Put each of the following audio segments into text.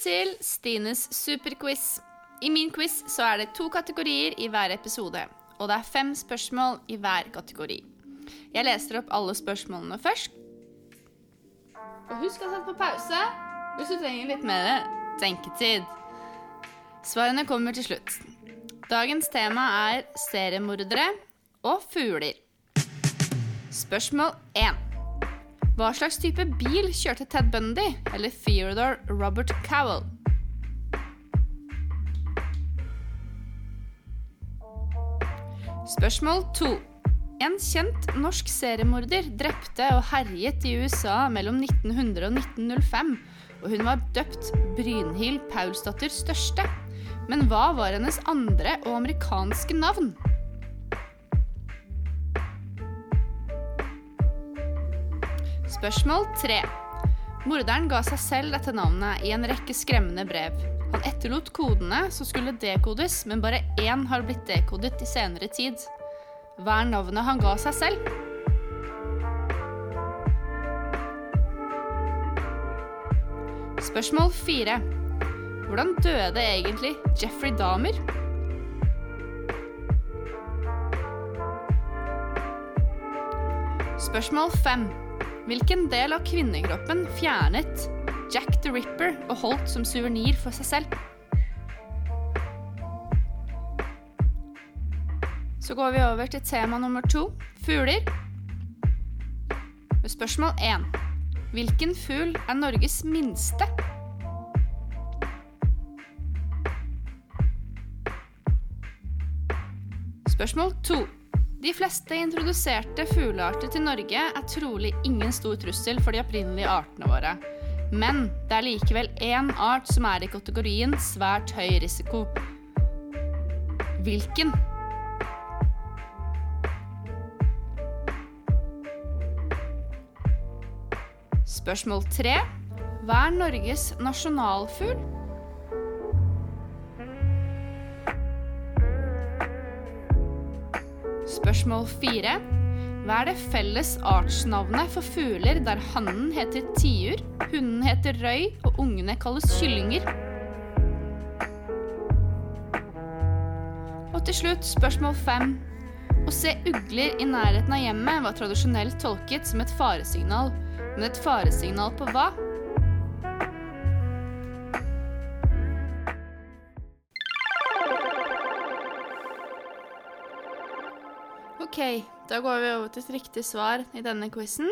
til Stines superquiz. I min quiz så er det to kategorier i hver episode, og det er fem spørsmål i hver kategori. Jeg leser opp alle spørsmålene først. Og husk å sette på pause hvis du trenger litt mer tenketid. Svarene kommer til slutt. Dagens tema er seriemordere og fugler. Spørsmål 1. Hva slags type bil kjørte Ted Bundy eller Theodore Robert Cowell? Spørsmål 2. En kjent norsk seriemorder drepte og herjet i USA mellom 1900 og 1905, og hun var døpt Brynhild Paulsdatter Største. Men hva var hennes andre og amerikanske navn? Spørsmål 3. Morderen ga seg selv dette navnet i en rekke skremmende brev. Han etterlot kodene som skulle dekodes, men bare én har blitt dekodet i senere tid. Hva er navnet han ga seg selv? Spørsmål 4. Hvordan døde egentlig Jeffrey Dahmer? Spørsmål 5. Hvilken del av kvinnekroppen fjernet Jack the Ripper og holdt som suvenir for seg selv? Så går vi over til tema nummer to fugler. Spørsmål én. Hvilken fugl er Norges minste? Spørsmål 2. De fleste introduserte fuglearter til Norge er trolig ingen stor trussel for de opprinnelige artene våre. Men det er likevel én art som er i kategorien svært høy risiko. Hvilken? Spørsmål 3. Hva er Norges nasjonalfugl? Spørsmål 4. Hva er det felles artsnavnet for fugler der hannen heter tiur, hunnen heter røy og ungene kalles kyllinger? Og til slutt spørsmål 5. Å se ugler i nærheten av hjemmet var tradisjonelt tolket som et faresignal. Men et faresignal på hva? Ok, da går vi over til et riktig svar i denne quizen.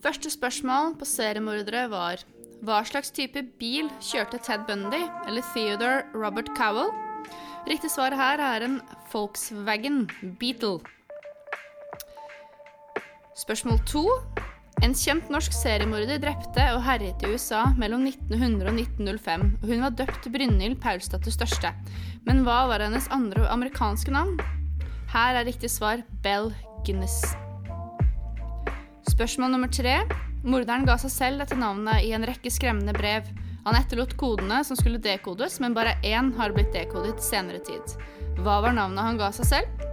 Første spørsmål på seriemordere var hva slags type bil kjørte Ted Bundy eller Theodore Robert Cowell? Riktig svar her er en Volkswagen Beetle. Spørsmål to. En kjent norsk seriemorder drepte og herjet i USA mellom 1900 og 1905. og Hun var døpt Brynhild Paulsdatter Største. Men hva var hennes andre amerikanske navn? Her er riktig svar Bell Guinness. Spørsmål nummer tre. Morderen ga seg selv dette navnet i en rekke skremmende brev. Han etterlot kodene som skulle dekodes, men bare én har blitt dekodet senere tid. Hva var navnet han ga seg selv?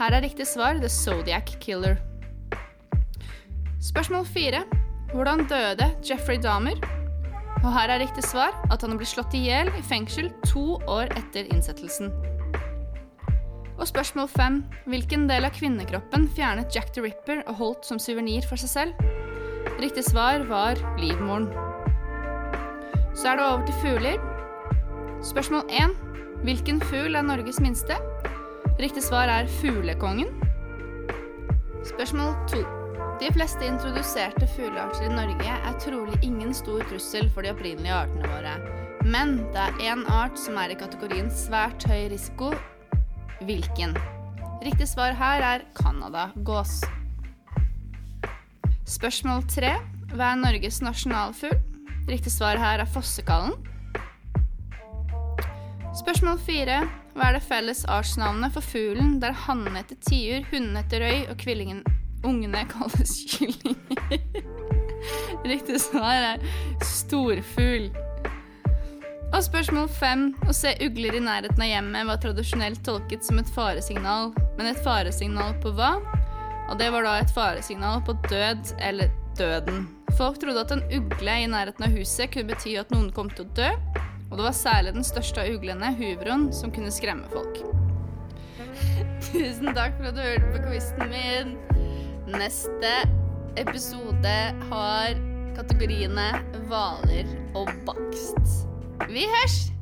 Her er riktig svar The Zodiac Killer. Spørsmål fire. Hvordan døde Jeffrey Dahmer? Og her er riktig svar at han ble slått i hjel i fengsel to år etter innsettelsen. Og spørsmål fem. Hvilken del av kvinnekroppen fjernet Jack the Ripper og holdt som suvenir for seg selv? Riktig svar var livmoren. Så er det over til fugler. Spørsmål én. Hvilken fugl er Norges minste? Riktig svar er fuglekongen. Spørsmål to. De fleste introduserte fuglearter i Norge er trolig ingen stor trussel for de opprinnelige artene våre. Men det er én art som er i kategorien svært høy risiko. Hvilken? Riktig svar her er Canada-gås. Spørsmål tre. Hva er Norges nasjonalfugl? Riktig svar her er fossekallen. Spørsmål fire. Hva er det felles artsnavnet for fuglen der hannen heter tiur, hunnen heter røy og kvillingen ungene kalles kyllinger? Riktig svar er storfugl. Og spørsmål fem. Å se ugler i nærheten av hjemmet var tradisjonelt tolket som et faresignal. Men et faresignal på hva? Og det var da et faresignal på død eller døden Folk trodde at en ugle i nærheten av huset kunne bety at noen kom til å dø, og det var særlig den største av uglene, huvroen, som kunne skremme folk. Tusen takk for at du hørte på quizen min. Neste episode har kategoriene hvaler og bakst. Vi hørs!